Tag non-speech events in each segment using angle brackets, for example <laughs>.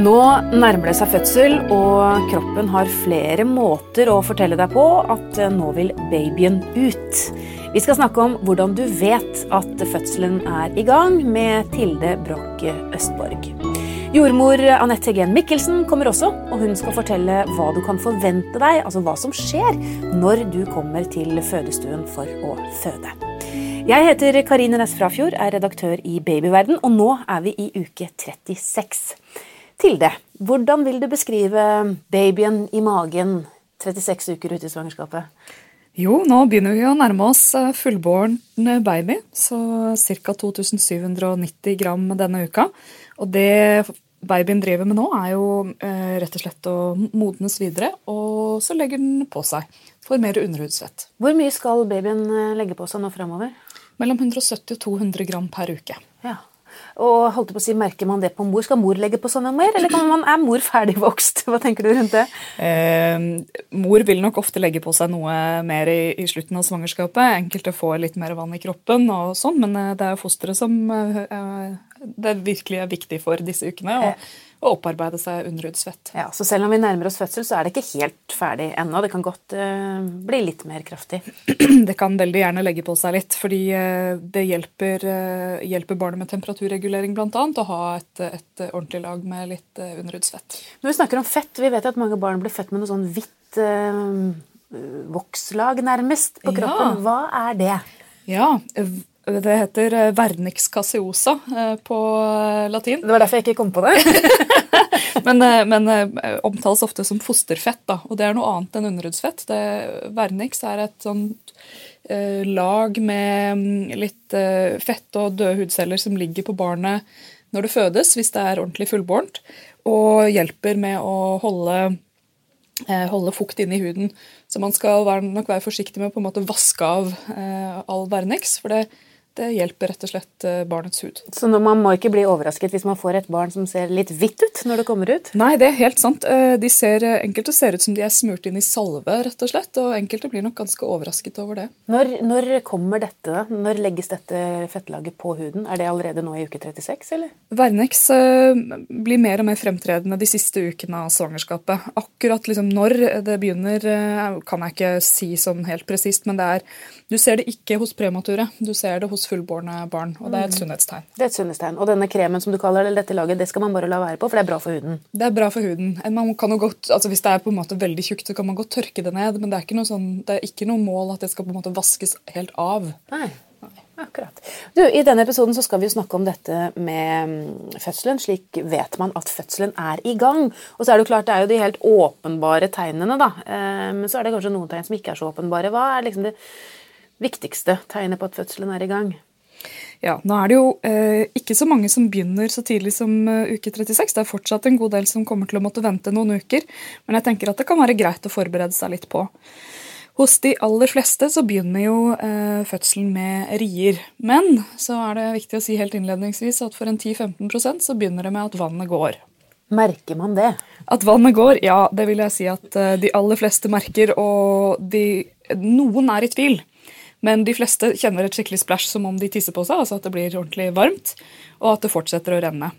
Nå nærmer det seg fødsel, og kroppen har flere måter å fortelle deg på at nå vil babyen ut. Vi skal snakke om hvordan du vet at fødselen er i gang, med Tilde Broch Østborg. Jordmor Anette Hegen Mikkelsen kommer også, og hun skal fortelle hva du kan forvente deg, altså hva som skjer når du kommer til fødestuen for å føde. Jeg heter Karine Næss Frafjord, er redaktør i Babyverden, og nå er vi i uke 36. Tilde, hvordan vil du beskrive babyen i magen 36 uker ute i svangerskapet? Jo, nå begynner vi å nærme oss eh, fullbåren baby, så ca. 2790 gram denne uka. Og det babyen driver med nå, er jo eh, rett og slett å modnes videre, og så legger den på seg for mer underhudsvett. Hvor mye skal babyen eh, legge på seg nå framover? Mellom 170 og 200 gram per uke. Ja. Og holdt på å si, Merker man det på mor? Skal mor legge på sånn mer, eller man, er mor ferdigvokst? <laughs> Hva tenker du rundt det? Eh, mor vil nok ofte legge på seg noe mer i, i, slutten av svangerskapet. Enkelte får litt mer vann i kroppen, og sånn, men eh, det er fosteret som eh, det virkelig er viktig for disse ukene. og og opparbeide seg underhudsfett. Ja, så selv om vi nærmer oss fødsel, så er det ikke helt ferdig ennå. Det kan godt uh, bli litt mer kraftig. <clears throat> Det kan veldig gjerne legge på seg litt, fordi uh, det hjelper, uh, hjelper, barnet med temperaturregulering bl.a. å ha et, et, ordentlig lag med litt underhudsfett. Når vi snakker om fett, vi vet at mange barn blir født med noe sånn hvitt vokslag nærmest på kroppen. Ja. Hva er det? Ja, det heter eh, vernix caseosa eh, på eh, latin. Det var derfor jeg ikke kom på det. <laughs> men, men omtales ofte som fosterfett, da, og det er noe annet enn underhudsfett. Det, vernix er et sånt eh, lag med mm, litt eh, fett og døde hudceller som ligger på barnet når det fødes, hvis det er ordentlig fullbårent, og hjelper med å holde Eh, holde fukt inne i huden. Så man skal nok være forsiktig med å vaske av eh, all Vernix. For det, det hjelper rett og slett eh, barnets hud. Så man må ikke bli overrasket hvis man får et barn som ser litt hvitt ut når det kommer ut? Nei, det er helt sant. Eh, de ser, eh, enkelte ser ut som de er smurt inn i salve, rett og slett. Og enkelte blir nok ganske overrasket over det. Når, når kommer dette? Når legges dette fettlaget på huden? Er det allerede nå i uke 36, eller? Vernex blir mer og mer fremtredende de siste ukene av svangerskapet. Akkurat liksom når det begynner, kan jeg ikke si sånn helt presist, men det er Du ser det ikke hos premature. Du ser det hos hos fullbårne barn. Og det er et mm. sunnhetstegn. Det er et sunnhetstegn. Og denne kremen som du kaller det, dette laget, det skal man bare la være på, for det er bra for huden? Det er bra for huden. Man kan jo godt, altså Hvis det er på en måte veldig tjukt, så kan man godt tørke det ned, men det er ikke noe, sånn, det er ikke noe mål at det skal på en måte vaskes helt av. Nei. Akkurat. Du, I denne episoden så skal vi snakke om dette med mm, fødselen. Slik vet man at fødselen er i gang. Og så er Det jo klart, det er jo de helt åpenbare tegnene, da. Eh, men så er det kanskje noen tegn som ikke er så åpenbare. Hva er liksom det viktigste tegnet på at fødselen er i gang? Ja, Nå er det jo eh, ikke så mange som begynner så tidlig som uh, uke 36. Det er fortsatt en god del som kommer til å måtte vente noen uker. Men jeg tenker at det kan være greit å forberede seg litt på. Hos de aller fleste så begynner jo eh, fødselen med rier. Men så er det viktig å si helt innledningsvis at for en 10-15% så begynner det med at vannet går. Merker man det? At vannet går, ja, det vil jeg si at eh, de aller fleste merker. Og de, noen er i tvil. Men de fleste kjenner et skikkelig splæsj som om de tisser på seg, altså at det blir ordentlig varmt, og at det fortsetter å renne.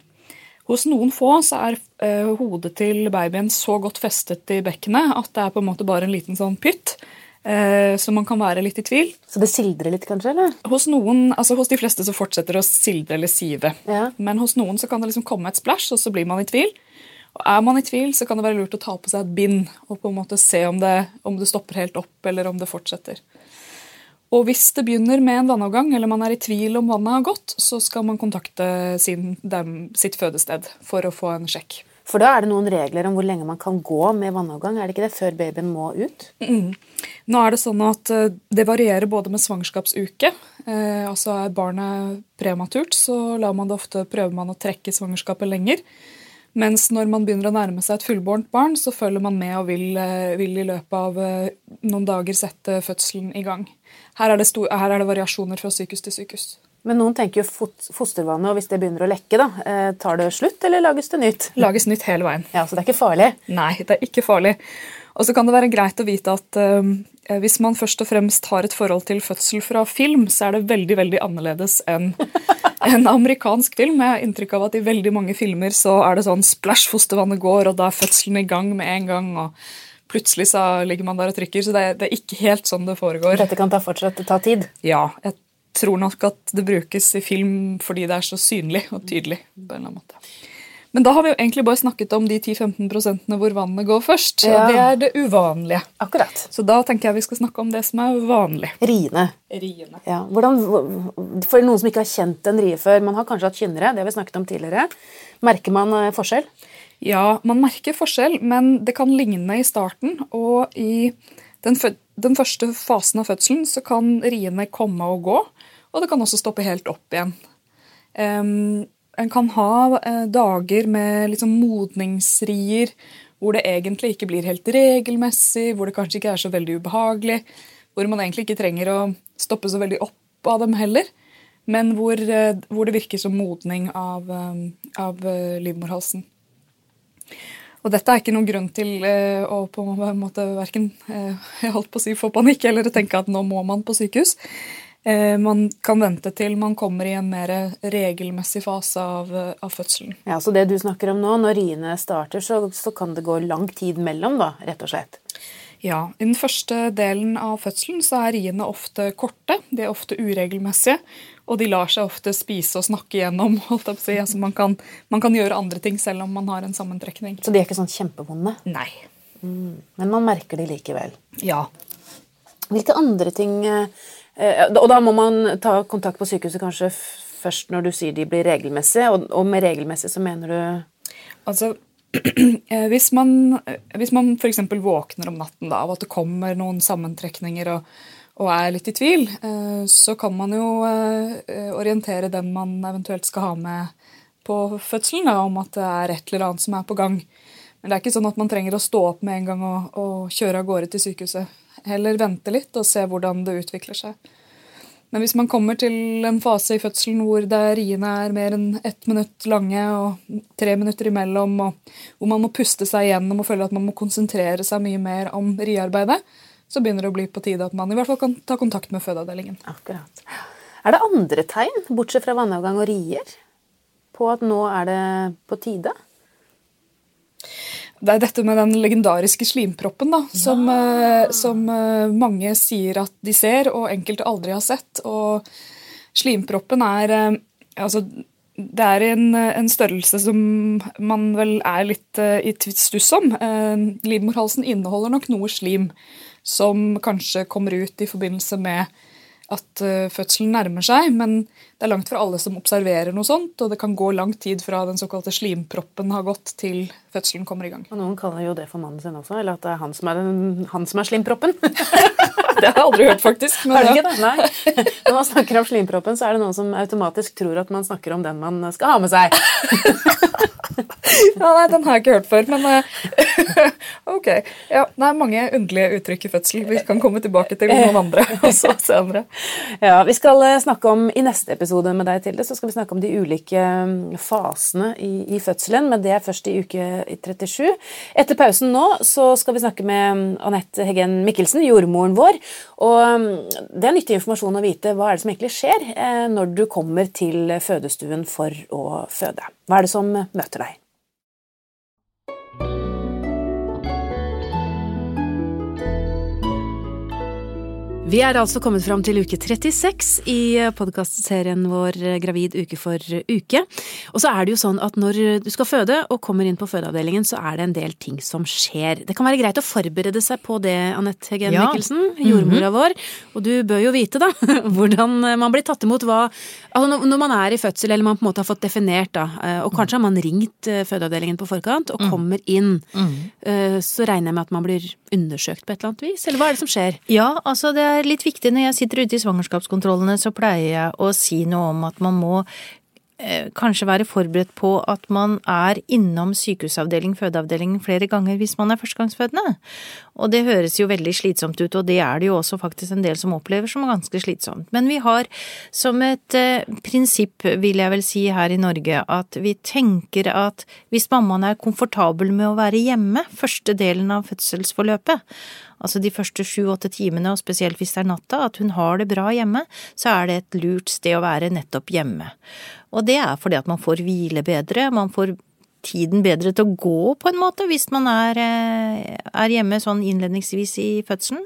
Hos noen få så er eh, hodet til babyen så godt festet i bekkenet at det er på en måte bare en liten sånn pytt. Eh, så man kan være litt i tvil. Så det sildrer litt, kanskje? eller? Hos noen, altså hos de fleste så fortsetter det å sildre eller sive. Ja. Men hos noen så kan det liksom komme et splæsj, og så blir man i tvil. Og Er man i tvil, så kan det være lurt å ta på seg et bind og på en måte se om det, om det stopper helt opp, eller om det fortsetter. Og hvis det begynner med en vannavgang, eller man er i tvil om vannet har gått, så skal man kontakte sin, dem, sitt fødested for å få en sjekk. For da er det noen regler om hvor lenge man kan gå med vannavgang? er det ikke det, Før babyen må ut? Mm. Nå er Det sånn at eh, det varierer både med svangerskapsuke. Eh, altså Er barnet prematurt, så lar man det ofte, prøver man å trekke svangerskapet lenger. Mens når man begynner å nærme seg et fullbårent barn, så følger man med og vil, eh, vil i løpet av eh, noen dager sette fødselen i gang. Her er, det stor, her er det variasjoner fra sykehus til sykehus. Men noen tenker jo fostervannet, og hvis det begynner å lekke, da, eh, tar det slutt, eller lages det nytt? Lages nytt hele veien. Ja, Så det er ikke farlig? Nei, det er ikke farlig. Og så kan det være greit å vite at uh, hvis man først og fremst har et forhold til fødsel fra film, så er det veldig veldig annerledes enn en amerikansk film. Jeg har inntrykk av at i veldig mange filmer så er det sånn splash, fostervannet går, og da er fødselen i gang med en gang. og Plutselig så ligger man der og trykker, så det det er ikke helt sånn det foregår. Dette kan ta fortsatt ta tid? Ja. Jeg tror nok at det brukes i film fordi det er så synlig og tydelig. på en eller annen måte. Men da har vi jo egentlig bare snakket om de 10-15% hvor vannet går først. Ja. Og det er det uvanlige. Akkurat. Så da tenker jeg vi skal snakke om det som er vanlig. Riene. Riene. Ja. Hvordan, for noen som ikke har kjent en rie før, man har kanskje hatt kynnere, det har vi snakket om tidligere. Merker man eh, forskjell? Ja, man merker forskjell, men det kan ligne i starten. Og i den, den første fasen av fødselen så kan riene komme og gå, og det kan også stoppe helt opp igjen. Em, en kan ha eh, dager med liksom modningsrier hvor det egentlig ikke blir helt regelmessig, hvor det kanskje ikke er så veldig ubehagelig, hvor man egentlig ikke trenger å stoppe så veldig opp av dem heller, men hvor, eh, hvor det virker som modning av, eh, av livmorhalsen. Og dette er ikke noen grunn til å på en måte verken <laughs> jeg holdt på å si få panikk eller tenke at nå må man på sykehus. Eh, man kan vente til man kommer i en mer regelmessig fase av, eh, av fødselen. Ja, Så det du snakker om nå, når riene starter, så, så kan det gå lang tid mellom, da, rett og slett? Ja, I den første delen av fødselen så er riene ofte korte, de er ofte uregelmessige, og de lar seg ofte spise og snakke gjennom. <laughs> holdt opp si. Altså man, kan, man kan gjøre andre ting selv om man har en sammentrekning. Så de er ikke sånn kjempevonde? Nei. Men man merker de likevel. Ja. Hvilke andre ting eh, Og da må man ta kontakt på sykehuset kanskje først når du sier de blir regelmessige, og, med regelmessig så mener du Altså, <clears throat> eh, hvis man, eh, hvis man f.eks. våkner om natten da, av at det kommer noen sammentrekninger og, og er litt i tvil, eh, så kan man jo eh, orientere den man eventuelt skal ha med på fødselen, da, om at det er et eller annet som er på gang. Men det er ikke sånn at man trenger å stå opp med en gang og, og kjøre av gårde til sykehuset. Heller vente litt og se hvordan det utvikler seg. Men hvis man kommer til en fase i fødselen hvor riene er mer enn ett minutt lange og tre minutter imellom, og hvor man må puste seg igjennom og føle at man må konsentrere seg mye mer om riarbeidet, så begynner det å bli på tide at man i hvert fall kan ta kontakt med fødeavdelingen. Akkurat. Er det andre tegn, bortsett fra vannavgang og rier, på at nå er det på tide? Det er dette med den legendariske slimproppen da, som, eh, som eh, mange sier at de ser, og enkelte aldri har sett. Og slimproppen er eh, altså, det er en, en størrelse som man vel er litt uh, i stuss om. Uh, livmorhalsen inneholder nok noe slim som kanskje kommer ut i forbindelse med at eh, fødselen nærmer seg, men det er langt fra alle som observerer noe sånt, og det kan gå lang tid fra den såkalte slimproppen har gått til fødselen kommer i gang. Og noen kaller jo det for mannen sin også, eller at det er han som er, den, han som er slimproppen. <laughs> Det har jeg aldri hørt, faktisk. Men ikke det? Nei. <laughs> Når man snakker om slimproppen, så er det noen som automatisk tror at man snakker om den man skal ha med seg. <laughs> <laughs> Ja, nei, den har jeg ikke hørt før, men eh, <laughs> ok. Ja, det er mange underlige uttrykk i fødsel. Vi kan komme tilbake til noen andre <laughs> også senere. Ja, Vi skal eh, snakke om i neste episode med deg, Tilde, så skal vi snakke om de ulike mm, fasene i, i fødselen, men det er først i uke 37. Etter pausen nå så skal vi snakke med mm, Anette Heggen Mikkelsen, jordmoren vår. Og mm, det er nyttig informasjon å vite hva er det som egentlig skjer eh, når du kommer til fødestuen for å føde. Hva er det som møter deg? Vi er altså kommet fram til uke 36 i podkastserien vår Gravid uke for uke. Og så er det jo sånn at når du skal føde og kommer inn på fødeavdelingen, så er det en del ting som skjer. Det kan være greit å forberede seg på det, Anette Heggen Ja. Mikkelsen, jordmora vår. Og du bør jo vite, da, <laughs> hvordan man blir tatt imot hva Altså når- man er i fødsel, eller man på en måte har fått definert, da, eh, og kanskje har man ringt eh, fødeavdelingen på forkant og kommer inn, eh, så regner jeg med at man blir undersøkt på et eller annet vis? Eller hva er det som skjer? Ja, altså det er litt viktig når jeg sitter ute i svangerskapskontrollene, så pleier jeg å si noe om at man må kanskje være forberedt på at man er innom sykehusavdeling, fødeavdeling flere ganger hvis man er førstegangsfødende. Og det høres jo veldig slitsomt ut, og det er det jo også faktisk en del som opplever som ganske slitsomt. Men vi har som et eh, prinsipp, vil jeg vel si her i Norge, at vi tenker at hvis mammaen er komfortabel med å være hjemme første delen av fødselsforløpet, altså de første sju-åtte timene, og spesielt hvis det er natta, at hun har det bra hjemme, så er det et lurt sted å være nettopp hjemme. Og det er fordi at man får hvile bedre, man får tiden bedre til å gå, på en måte, hvis man er, eh, er, hjemme sånn innledningsvis i fødselen.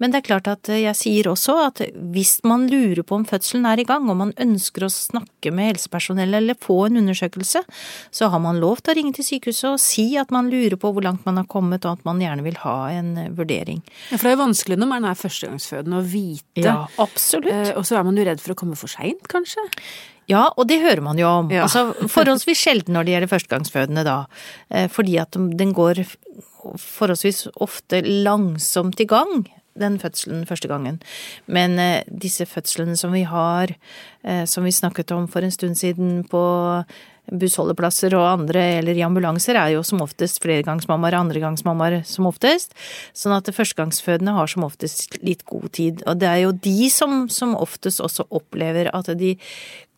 Men det er klart at jeg sier også at hvis man lurer på om fødselen er i gang, og man ønsker å snakke med helsepersonell eller få en undersøkelse, så har man lov til å ringe til sykehuset og si at man lurer på hvor langt man har kommet, og at man gjerne vil ha en vurdering. Ja, For det er jo vanskelig når man er førstegangsfødende å vite. Ja, absolutt. Eh, og så er man jo redd for å komme for seint, kanskje? Ja, og det hører man jo om. Ja. Altså, forholdsvis sjelden når det gjelder førstegangsfødende da. Eh, fordi at den går forholdsvis ofte langsomt i gang, den fødselen første gangen. Men eh, disse fødslene som vi har, eh, som vi snakket om for en stund siden på bussholdeplasser og andre, eller i ambulanser, er jo som oftest flergangsmammaer og andregangsmammaer som oftest. Sånn at førstegangsfødende har som oftest litt god tid. Og det er jo de som som oftest også opplever at de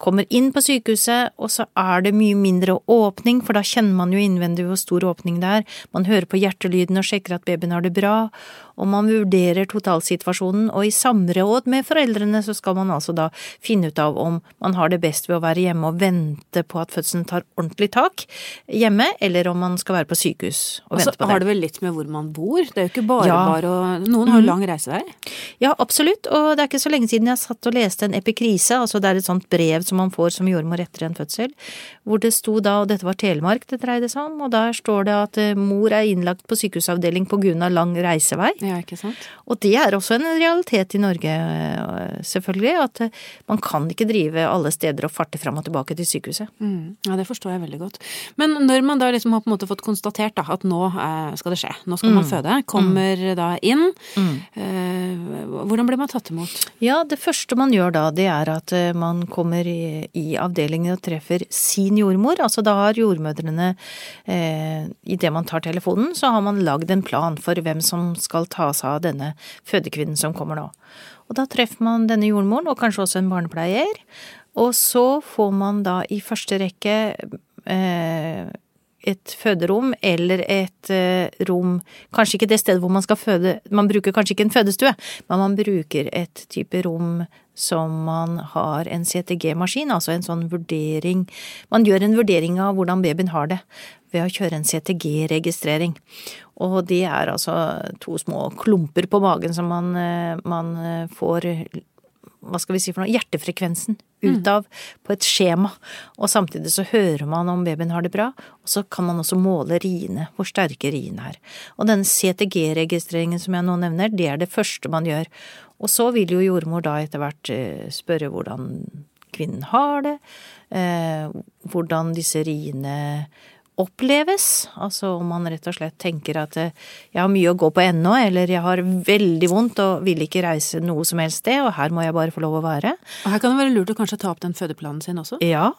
kommer inn på sykehuset, og så er det mye mindre åpning, for da kjenner man jo innvendig hvor stor åpning det er. Man hører på hjertelyden og sjekker at babyen har det bra, og man vurderer totalsituasjonen, og i samråd med foreldrene så skal man altså da finne ut av om man har det best ved å være hjemme og vente på at fødselen tar ordentlig tak hjemme, eller om man skal være på sykehus og, altså, vente på det. Og så har det vel litt med hvor man bor, det er jo ikke bare Ja. bare å Noen har jo lang reisevei. Ja, absolutt, og det er ikke så lenge siden jeg satt og leste en epikrise, altså det er et sånt brev som man får som jordmor etter en fødsel, hvor det sto da, og dette var Telemark det dreide seg om, og der står det at eh, mor er innlagt på sykehusavdeling på grunn av lang reisevei. Ja, ikke sant? Og det er også en realitet i Norge, eh, selvfølgelig, at eh, man kan ikke drive alle steder og farte fram og tilbake til sykehuset. Mm. Ja, det forstår jeg veldig godt. Men når man da liksom har på en måte fått konstatert da, at nå skal det skje, nå skal man føde, kommer da inn, eh, hvordan blir man tatt imot? Ja, det første man gjør da, det er at man kommer i, avdelingen og treffer sin jordmor. Altså da har jordmødrene, eh, idet man tar telefonen, så har man lagd en plan for hvem som skal ta seg av denne fødekvinnen som kommer nå. Og da treffer man denne jordmoren, og kanskje også en barnepleier. Og så får man da i første rekke eh, et føderom eller et eh, rom Kanskje ikke det stedet hvor man skal føde, man bruker kanskje ikke en fødestue, men man bruker et type rom som man har en CTG-maskin, altså en sånn vurdering Man gjør en vurdering av hvordan babyen har det ved å kjøre en CTG-registrering. Og det er altså to små klumper på magen som man, eh, man eh, får hva skal vi si for noe, hjertefrekvensen ut av på et skjema. Og samtidig så hører man om babyen har det bra, og så kan man også måle riene, hvor sterke riene er. Og denne CTG-registreringen som jeg nå nevner, det er det første man gjør. Og så vil jo jordmor da etter hvert eh, spørre hvordan kvinnen har det, eh, hvordan disse riene oppleves, altså om man rett og slett tenker at eh, jeg har mye å gå på ennå, eller jeg har veldig vondt og vil ikke reise noe som helst sted, og her må jeg bare få lov å være. Og her kan det være lurt å kanskje ta opp den fødeplanen sin også? Ja,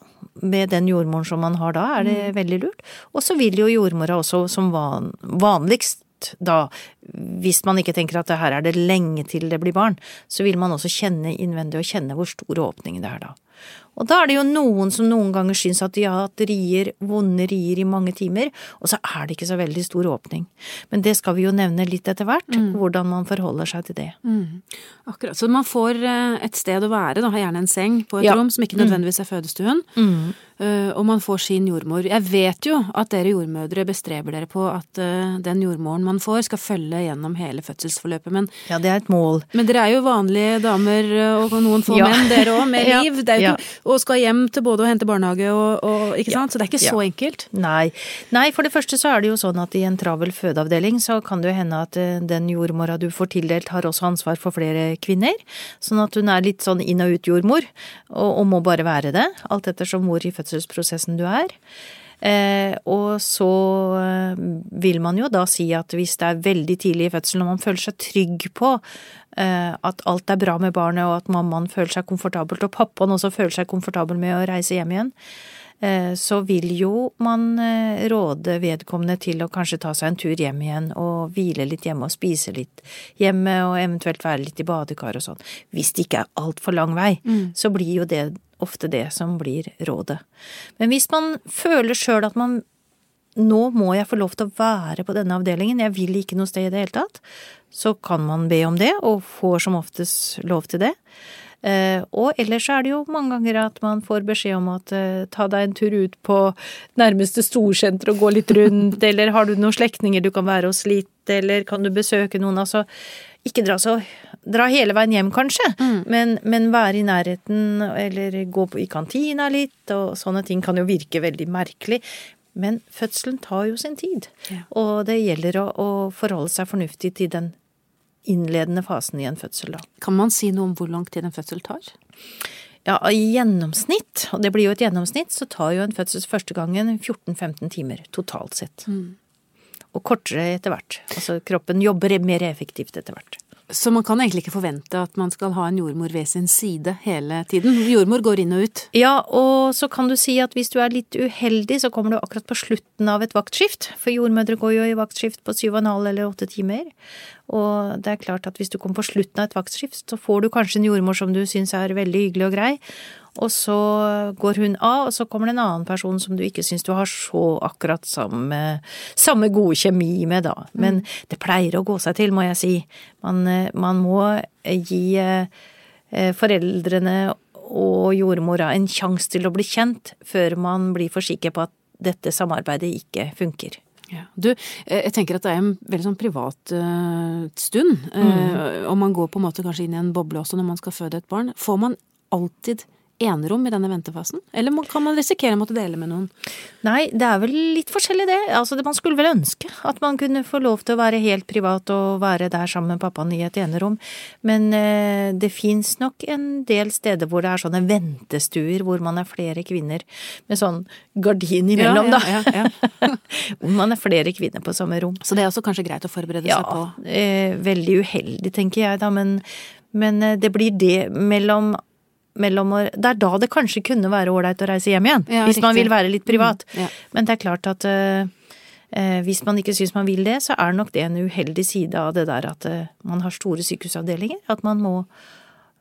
med den jordmoren som man har da, er det veldig lurt. Og så vil jo jordmora også som van, vanligst da, hvis man ikke tenker at det her er det lenge til det blir barn, så vil man også kjenne innvendig og kjenne hvor stor åpning det er da. Og da er det jo noen som noen ganger syns at de har hatt rier, vonde rier i mange timer, og så er det ikke så veldig stor åpning. Men det skal vi jo nevne litt etter hvert, hvordan man forholder seg til det. Mm. Akkurat. Så man får eh, et sted å være, da, gjerne en seng på et Ja. rom som ikke nødvendigvis er fødestuen. Eh, Og man får sin jordmor. Jeg vet jo at dere jordmødre bestreber dere på at eh, den jordmoren man får, skal følge gjennom hele fødselsforløpet. Men, Ja, det er et mål. men dere er jo vanlige damer, eh, og noen få Ja. menn, dere òg, med <laughs> liv. Ja. ikke, og skal hjem til både å hente barnehage og, og Ikke Ja. sant? Så det er ikke så Ja. enkelt. Nei. Nei, for det første så er det jo sånn at i en travel fødeavdeling så kan det jo hende at eh, den jordmora du får tildelt har også ansvar for flere kvinner. Sånn at hun er litt sånn inn og ut jordmor, og, og må bare være det. Alt ettersom hvor i fødselsprosessen du er. Eh, og så eh, vil man jo da si at hvis det er veldig tidlig i fødselen og man føler seg trygg på eh, at alt er bra med barnet og at mammaen føler seg komfortabelt, og pappaen også føler seg komfortabel med å reise hjem igjen, eh, så vil jo man eh, råde vedkommende til å kanskje ta seg en tur hjem igjen og hvile litt hjemme og spise litt hjemme og eventuelt være litt i badekar og sånn. Hvis det ikke er altfor lang vei, så blir jo det ofte det som blir rådet. Men hvis man føler sjøl at man nå må jeg få lov til å være på denne avdelingen, jeg vil ikke noe sted i det hele tatt, så kan man be om det, og får som oftest lov til det. Eh, og ellers er det jo mange ganger at man får beskjed om at eh, ta deg en tur ut på nærmeste storsenter og gå litt rundt, <laughs> eller har du noen slektninger du kan være hos litt, eller kan du besøke noen, altså ikke dra så Dra hele veien hjem, kanskje, mm. men, men, være i nærheten, eller gå i kantina litt, og sånne ting kan jo virke veldig merkelig. Men fødselen tar jo sin tid, ja. og det gjelder å, å forholde seg fornuftig til den innledende fasen i en fødsel, da. Kan man si noe om hvor lang tid en fødsel tar? Ja, i gjennomsnitt, og det blir jo et gjennomsnitt, så tar jo en fødsel første gangen 14-15 timer totalt sett. Mm. Og kortere etter hvert. Altså kroppen jobber mer effektivt etter hvert. Så man kan egentlig ikke forvente at man skal ha en jordmor ved sin side hele tiden? Jordmor går inn og ut? Ja, og så kan du si at hvis du er litt uheldig, så kommer du akkurat på slutten av et vaktskift. For jordmødre går jo i vaktskift på syv og en halv eller åtte timer. Og det er klart at hvis du kommer på slutten av et vaktskift, så får du kanskje en jordmor som du syns er veldig hyggelig og grei, og så går hun av, og så kommer det en annen person som du ikke syns du har så akkurat samme, samme gode kjemi med, da. Men mm. det pleier å gå seg til, må jeg si. Man, man må gi eh, foreldrene og jordmora en sjanse til å bli kjent før man blir for sikker på at dette samarbeidet ikke funker. Ja. Du, eh, jeg tenker at det er en veldig sånn privat uh, stund. Mm. Uh, og man går på en måte kanskje inn i en boble også når man skal føde et barn. Får man alltid enerom i denne ventefasen? Eller kan man risikere å måtte dele med noen? Nei, det er vel litt forskjellig det. Altså, man skulle vel ønske at man kunne få lov til å være helt privat og være der sammen med pappaen i et enerom. Men eh, det fins nok en del steder hvor det er sånne ventestuer hvor man er flere kvinner med sånn gardin imellom, ja, ja, ja, ja. <laughs> hvor man er flere kvinner på samme rom. Så det er også kanskje greit å forberede seg på? Ja, eh, veldig uheldig, tenker jeg da. Men, men eh, det blir det mellom mellom å Det er da det kanskje kunne være ålreit å reise hjem igjen, ja, hvis riktig. man vil være litt privat. Mm, ja. Men det er klart at uh, uh, hvis man ikke syns man vil det, så er nok det en uheldig side av det der at eh, man har store sykehusavdelinger. At man må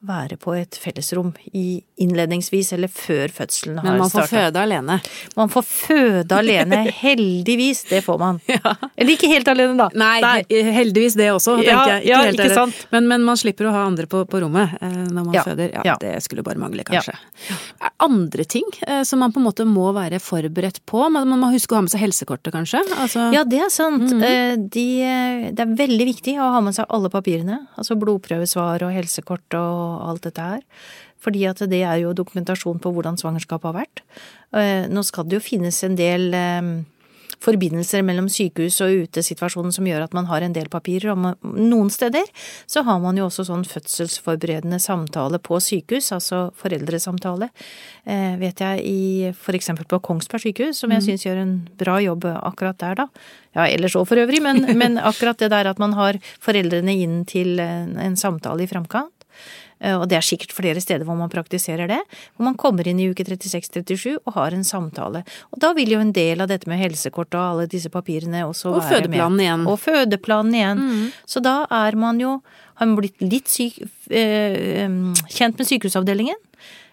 være på et fellesrom i innledningsvis eller før fødselen har starta. Men man får føde alene? Man får føde alene, <laughs> heldigvis. Det får man. Ja. Eller ikke helt alene, da. Nei, Nei. heldigvis det også, tenker ja, jeg. Ikke, ja, ikke sant. Men, men, man slipper å ha andre på, på rommet eh, når man føder. Ja, det skulle bare mangle, kanskje. Andre ting eh, som man på en måte må være forberedt på? Man, man må huske å ha med seg helsekortet, kanskje? Altså... Ja, det er sant. Mm -hmm. De, det er veldig viktig å ha med seg alle papirene. Altså blodprøvesvar og helsekort og og alt dette her. Fordi at det er jo dokumentasjon på hvordan svangerskapet har vært. Eh, nå skal det jo finnes en del eh, forbindelser mellom sykehus og utesituasjonen som gjør at man har en del papirer. Og noen steder så har man jo også sånn fødselsforberedende samtale på sykehus, altså foreldresamtale. Eh, vet jeg i for eksempel på Kongsberg sykehus, som jeg mm. syns gjør en bra jobb akkurat der, da. Ja, ellers òg for øvrig, men, men, <laughs> akkurat det der at man har foreldrene inn til en samtale i framkant. Eh, og det er sikkert flere steder hvor man praktiserer det, hvor man kommer inn i uke 36-37 og har en samtale. Og da vil jo en del av dette med helsekort og alle disse papirene også og være fødeplanen med. Igjen. Og fødeplanen igjen. Mm. Så da er man jo har man blitt litt syk, eh, kjent med sykehusavdelingen,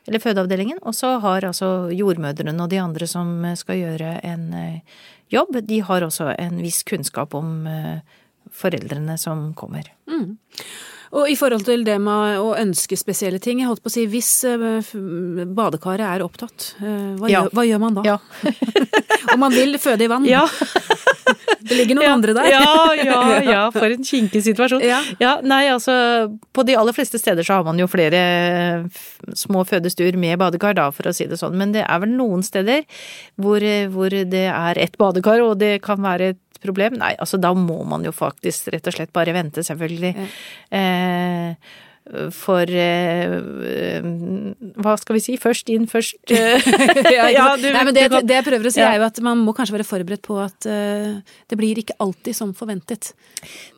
eller fødeavdelingen, og så har altså jordmødrene og de andre som skal gjøre en eh, jobb, de har også en viss kunnskap om eh, foreldrene som kommer. Mm. Og i forhold til det med å ønske spesielle ting, jeg holdt på å si hvis eh, badekaret er opptatt, eh, hva, ja. gjør, hva gjør, man da? Ja. <laughs> Om man vil føde i vann? Ja. <laughs> Det ligger noen andre der. Ja, ja, ja, for en kinkig situasjon. Ja. ja. Nei, altså på de aller fleste steder så har man jo flere små fødestuer med badekar, da, for å si det sånn. Men det er vel noen steder hvor, hvor det er ett badekar, og det kan være et problem? Nei, altså da må man jo faktisk rett og slett bare vente, selvfølgelig. Ja. Eh, for uh, hva skal vi si, først inn, først uh, <laughs> ja, du, Nei, men det, det, jeg prøver å si, ja. er jo at man må kanskje være forberedt på at uh, det blir ikke alltid som forventet.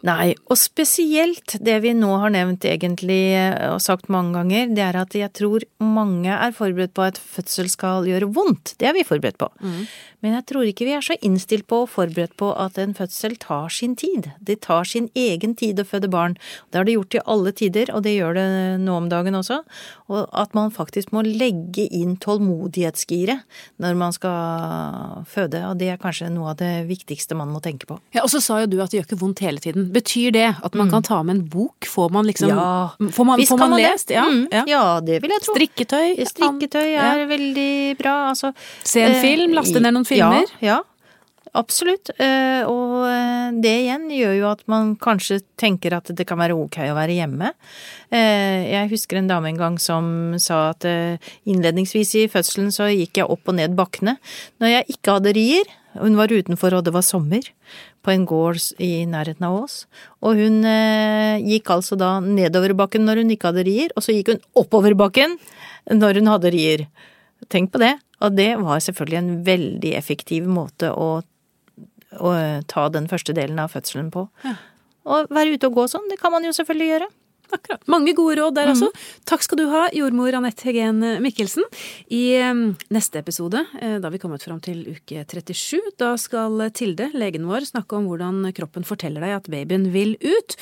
Nei, og spesielt det vi nå har nevnt egentlig og sagt mange ganger, det er at jeg tror mange er forberedt på at fødsel skal gjøre vondt. Det er vi forberedt på. Mm. Men jeg tror ikke vi er så innstilt på og forberedt på at en fødsel tar sin tid. Det tar sin egen tid å føde barn. Det har det gjort i alle tider, og det gjør det nå om dagen også. Og at man faktisk må legge inn tålmodighetsgiret når man skal føde. Og det er kanskje noe av det viktigste man må tenke på. Ja, Og så sa jo du at det gjør ikke vondt hele tiden. Betyr det at man kan ta med en bok? Får man liksom Ja, Får man, får man man lest? Ja. Mm, ja. ja, det vil jeg tro. Strikketøy? Strikketøy er Ja. veldig bra. Altså, Se en eh, film, laste ned noen filmer. Ja, ja. Absolutt. Eh, Og eh, det igjen gjør jo at man kanskje tenker at det kan være ok å være hjemme. Eh, Jeg husker en dame en gang som sa at innledningsvis i fødselen så gikk jeg opp og ned bakkene når jeg ikke hadde rier. Hun var utenfor og det var sommer på en gård i nærheten av Ås. Og hun gikk altså da nedover bakken når hun ikke hadde rier, og så gikk hun oppover bakken når hun hadde rier. Tenk på det. Og det var selvfølgelig en veldig effektiv måte å, å ta den første delen av fødselen på. Og være ute og gå sånn, det kan man jo selvfølgelig gjøre. Akkurat. Mange gode råd der altså. Takk skal du ha, jordmor Anette Hegen Mikkelsen. I eh, neste episode, eh, da vi kommet fram til uke 37, da skal Tilde, legen vår, snakke om hvordan kroppen forteller deg at babyen vil ut.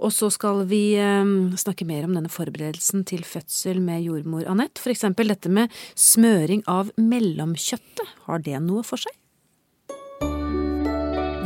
Og så skal vi eh, snakke mer om denne forberedelsen til fødsel med jordmor Anette. For eksempel dette med smøring av mellomkjøttet. Har det noe for seg?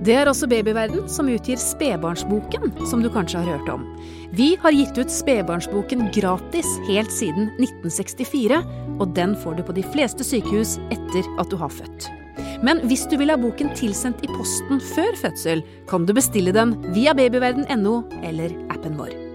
Det er også Babyverden som utgir Spedbarnsboken, som du kanskje har hørt om. Vi har gitt ut Spedbarnsboken gratis helt siden 1964, og den får du på de fleste sykehus etter at du har født. Men hvis du vil ha boken tilsendt i posten før fødsel, kan du bestille den via babyverden.no eller appen vår.